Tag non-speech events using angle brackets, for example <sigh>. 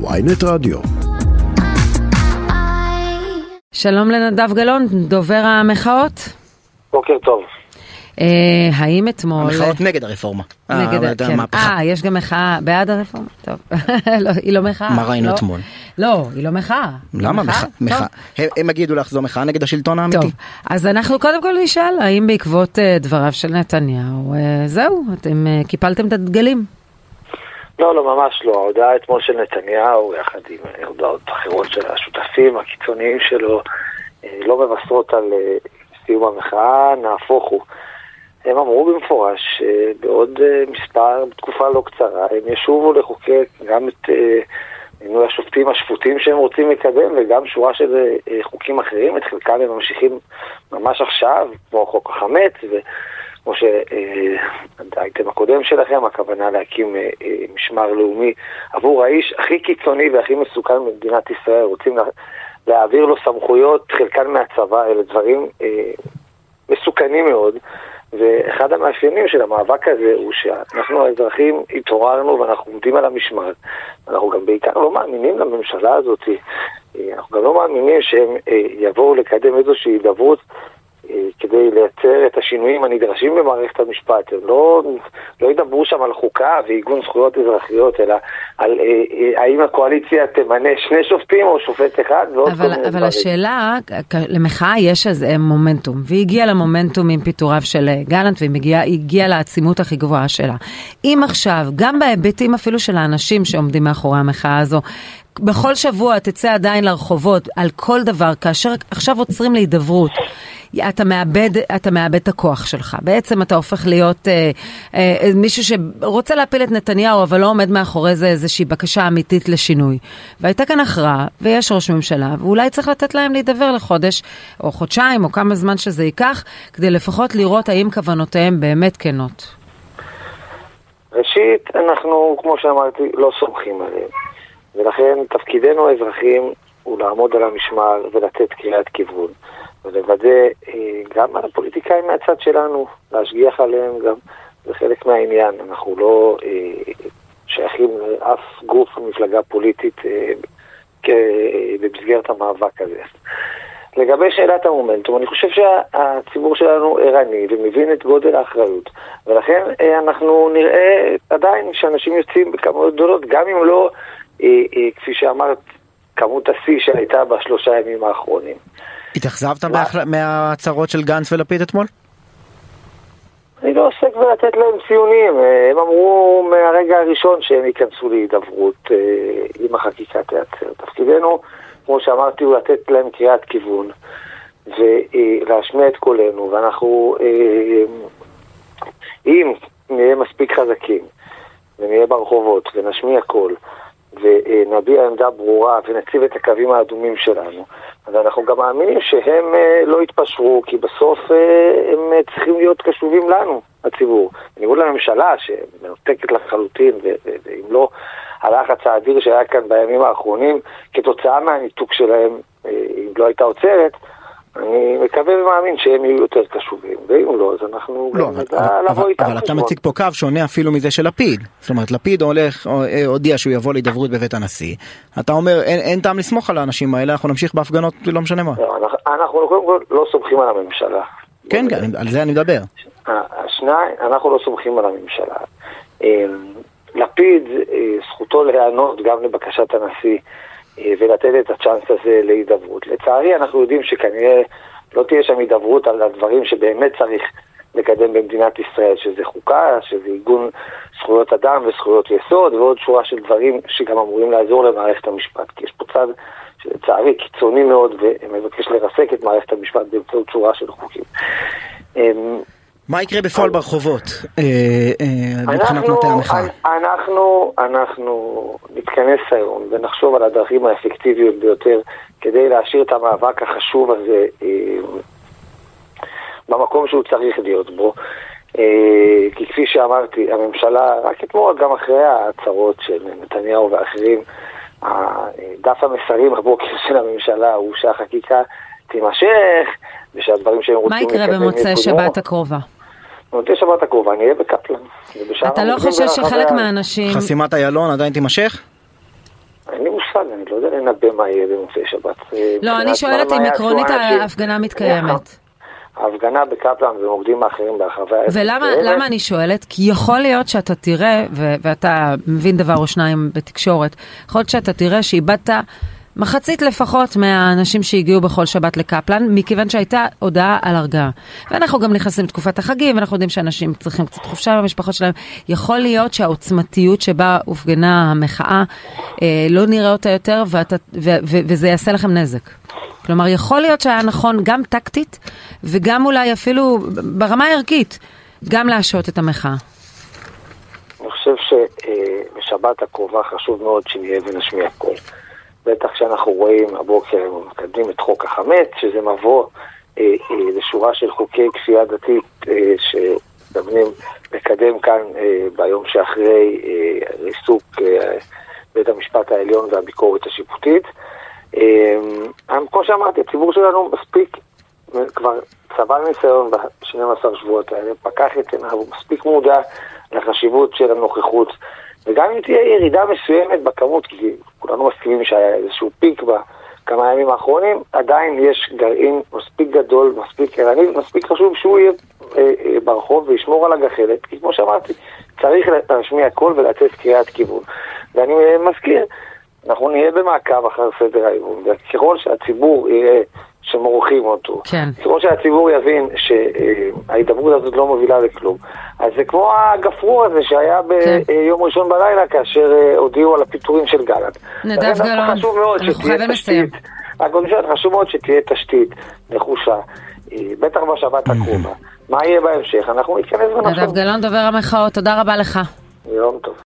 ויינט רדיו. שלום לנדב גלאון, דובר המחאות. בוקר טוב. אה, האם אתמול... המחאות נגד הרפורמה. נגד, אה, כן. המהפכה. אה, יש גם מחאה בעד הרפורמה? טוב. <laughs> לא, היא לא מחאה. מה ראינו לא. אתמול? לא, היא לא מחאה. למה? מחאה? הם- יגידו לך זו מחאה נגד השלטון האמיתי. טוב, אז אנחנו קודם כל נשאל, האם בעקבות אה, דבריו של נתניהו, זהו, אתם קיפלתם את הדגלים? לא, לא, ממש לא. ההודעה אתמול של נתניהו, יחד עם אה, הודעות אחרות של השותפים הקיצוניים שלו, אה, לא מבשרות על אה, סיום המחאה, נהפוך הוא. הם אמרו במפורש שבעוד מספר, בתקופה לא קצרה, הם ישובו לחוקק גם את מינוי השופטים השפוטים שהם רוצים לקדם וגם שורה של חוקים אחרים, את חלקם הם ממשיכים ממש עכשיו, כמו חוק החמץ, וכמו שהאייטם הקודם שלכם, הכוונה להקים אה, אה, משמר לאומי עבור האיש הכי קיצוני והכי מסוכן במדינת ישראל, רוצים לה, להעביר לו סמכויות, חלקן מהצבא, אלה דברים אה, מסוכנים מאוד. ואחד המאפיינים של המאבק הזה הוא שאנחנו האזרחים התעוררנו ואנחנו עומדים על המשמר. אנחנו גם בעיקר לא מאמינים לממשלה הזאת. אה, אנחנו גם לא מאמינים שהם אה, יבואו לקדם איזושהי הידברות אה, כדי לייצר את השינויים הנדרשים במערכת המשפט. הם לא, לא ידברו שם על חוקה ועיגון זכויות אזרחיות, אלא על אה, אה, האם הקואליציה תמנה שני שופטים או שופט אחד ועוד כל אבל, מיני אבל דברים. השאלה, כ- למחאה יש איזה מומנטום, והיא הגיעה למומנטום עם פיטוריו של אה, גלנט, והיא הגיעה לעצימות הכי גבוהה שלה. אם עכשיו, גם בהיבטים אפילו של האנשים שעומדים מאחורי המחאה הזו, בכל שבוע תצא עדיין לרחובות על כל דבר, כאשר עכשיו עוצרים להידברות. אתה מאבד, אתה מאבד את הכוח שלך. בעצם אתה הופך להיות אה, אה, מישהו שרוצה להפיל את נתניהו, אבל לא עומד מאחורי זה איזושהי בקשה אמיתית לשינוי. והייתה כאן הכרעה, ויש ראש ממשלה, ואולי צריך לתת להם להידבר לחודש, או חודשיים, או כמה זמן שזה ייקח, כדי לפחות לראות האם כוונותיהם באמת כנות. ראשית, אנחנו, כמו שאמרתי, לא סומכים עליהם. ולכן תפקידנו האזרחים הוא לעמוד על המשמר ולתת קריאת כיוון. ולוודא אה, גם על הפוליטיקאים מהצד שלנו, להשגיח עליהם גם, זה חלק מהעניין. אנחנו לא אה, שייכים לאף גוף או מפלגה פוליטית אה, במסגרת המאבק הזה. לגבי שאלת המומנטום, אני חושב שהציבור שלנו ערני ומבין את גודל האחריות, ולכן אנחנו נראה עדיין שאנשים יוצאים בכמויות גדולות, גם אם לא, כפי שאמרת, כמות השיא שהייתה בשלושה ימים האחרונים. התאכזבת? מההחל- מההצהרות של גנץ ולפיד אתמול? אני לא עוסק בלתת להם ציונים, אה, הם אמרו מהרגע הראשון שהם ייכנסו להידברות אה, אם החקיקה תיעצר. תפקידנו, כמו שאמרתי, הוא לתת להם קריאת כיוון ולהשמיע את קולנו, ואנחנו, אה, אם נהיה מספיק חזקים ונהיה ברחובות ונשמיע קול ונביע עמדה ברורה ונציב את הקווים האדומים שלנו, אז אנחנו גם מאמינים שהם אה, לא יתפשרו, כי בסוף אה, הם אה, צריכים להיות קשובים לנו, הציבור. בניגוד לממשלה שמנותקת לחלוטין, ואם לא הלחץ האדיר שהיה כאן בימים האחרונים, כתוצאה מהניתוק שלהם, אם לא הייתה עוצרת, אני מקווה ומאמין שהם יהיו יותר קשובים, ואם לא, אז אנחנו לא, גם נדע לבוא איתם אבל אתה. מציג פה קו שונה אפילו מזה של לפיד. זאת אומרת, לפיד הולך, או- אה, הודיע שהוא יבוא להידברות בבית הנשיא. אתה אומר, אין- אין טעם לסמוך על האנשים האלה, אנחנו נמשיך בהפגנות, לא משנה מה. לא, אנחנו, אנחנו קודם כל לא סומכים על הממשלה. כן, כן, על זה אני מדבר. השניים, אנחנו לא סומכים על הממשלה. אה, לפיד, אה, זכותו להיענות גם לבקשת הנשיא אה, ולתת את הצ'אנס הזה להידברות. לצערי, אנחנו יודעים שכנראה לא תהיה שם הידברות על הדברים שבאמת צריך לקדם במדינת ישראל, שזה חוקה, שזה עיגון זכויות אדם וזכויות יסוד ועוד שורה של דברים שגם אמורים לעזור למערכת המשפט. כי יש פה צד שלצערי קיצוני מאוד ומבקש לרסק את מערכת המשפט באמצעות שורה של חוקים. מה יקרה בפועל ברחובות אה, אה, מבחינת אנחנו, מטה המחאה? אנחנו, אנחנו נתכנס היום ונחשוב על הדרכים האפקטיביות ביותר כדי להשאיר את המאבק החשוב הזה אה, במקום שהוא צריך להיות בו. אה, כי כפי שאמרתי, הממשלה, רק אתמול, גם אחרי ההצהרות של נתניהו ואחרים, דף המסרים הבוקר של הממשלה הוא שהחקיקה תימשך, ושהדברים שהם רוצים מה יקרה במוצאי. שבת הקרובה? במוצאי שבת הקרובה נהיה בקפלן. ובשאר אתה לא חושב שחלק. מהאנשים... חסימת איילון עדיין תימשך? אין לי מושג, אני לא יודע לנבא מה יהיה במוצאי שבת. לא, אני שואלת אם עקרונית ההפגנה מתקיימת. ההפגנה בקפלן ומוקדים האחרים ברחבי הארץ. ולמה אני שואלת? כי יכול להיות שאתה תראה, ואתה מבין דבר או שניים בתקשורת, יכול להיות שאתה תראה שאיבדת מחצית לפחות מהאנשים שהגיעו בכל שבת לקפלן, מכיוון שהייתה הודעה על הרגעה. ואנחנו גם נכנסים לתקופת החגים, ואנחנו יודעים שאנשים צריכים קצת חופשה במשפחות שלהם. יכול להיות שהעוצמתיות שבה הופגנה המחאה, אה, לא נראה אותה יותר, ואתה, ו, ו, וזה יעשה לכם נזק. כלומר, יכול להיות שהיה נכון גם טקטית, וגם אולי אפילו ברמה הערכית, גם להשעות את המחאה. אני חושב שבשבת הקרובה חשוב מאוד שנהיה ונשמיע קול. בטח כשאנחנו רואים הבוקר, מקדמים את חוק החמץ, שזה מבוא אה, אה, לשורה של חוקי כפייה דתית אה, שמדברים לקדם כאן אה, ביום שאחרי אה, ריסוק אה, בית המשפט העליון והביקורת השיפוטית. אה, כמו שאמרתי, הציבור שלנו מספיק, כבר צבר ניסיון ב-12 שבועות האלה, פקח את עיניו, מספיק מודע לחשיבות של הנוכחות. וגם אם תהיה ירידה מסוימת בכמות, כי כולנו מסכימים שהיה איזשהו פיק בכמה הימים האחרונים, עדיין יש גרעין מספיק גדול, מספיק ערני, מספיק חשוב שהוא יהיה אה, אה, ברחוב וישמור על הגחלת, כי כמו שאמרתי, צריך להשמיע קול ולתת קריאת כיוון. ואני אה, מזכיר, אנחנו נהיה במעקב אחר סדר האימון, וככל שהציבור יראה שמורחים אותו. כן. כמו שהציבור יבין שההידברות הזאת לא מובילה לכלום. אז זה כמו הגפרור הזה שהיה. ביום כן. ראשון בלילה כאשר אה, הודיעו על הפיטורים של גלנט. נדב גלאון, אנחנו חייבים לסיים. משפט, חשוב מאוד שתהיה תשתית נחושה, אה, בטח בשבת הקרובה. <clears throat> מה יהיה בהמשך? אנחנו נתכנס ונחשוב. נדב גלאון, דובר המחאות, תודה רבה לך. יום טוב.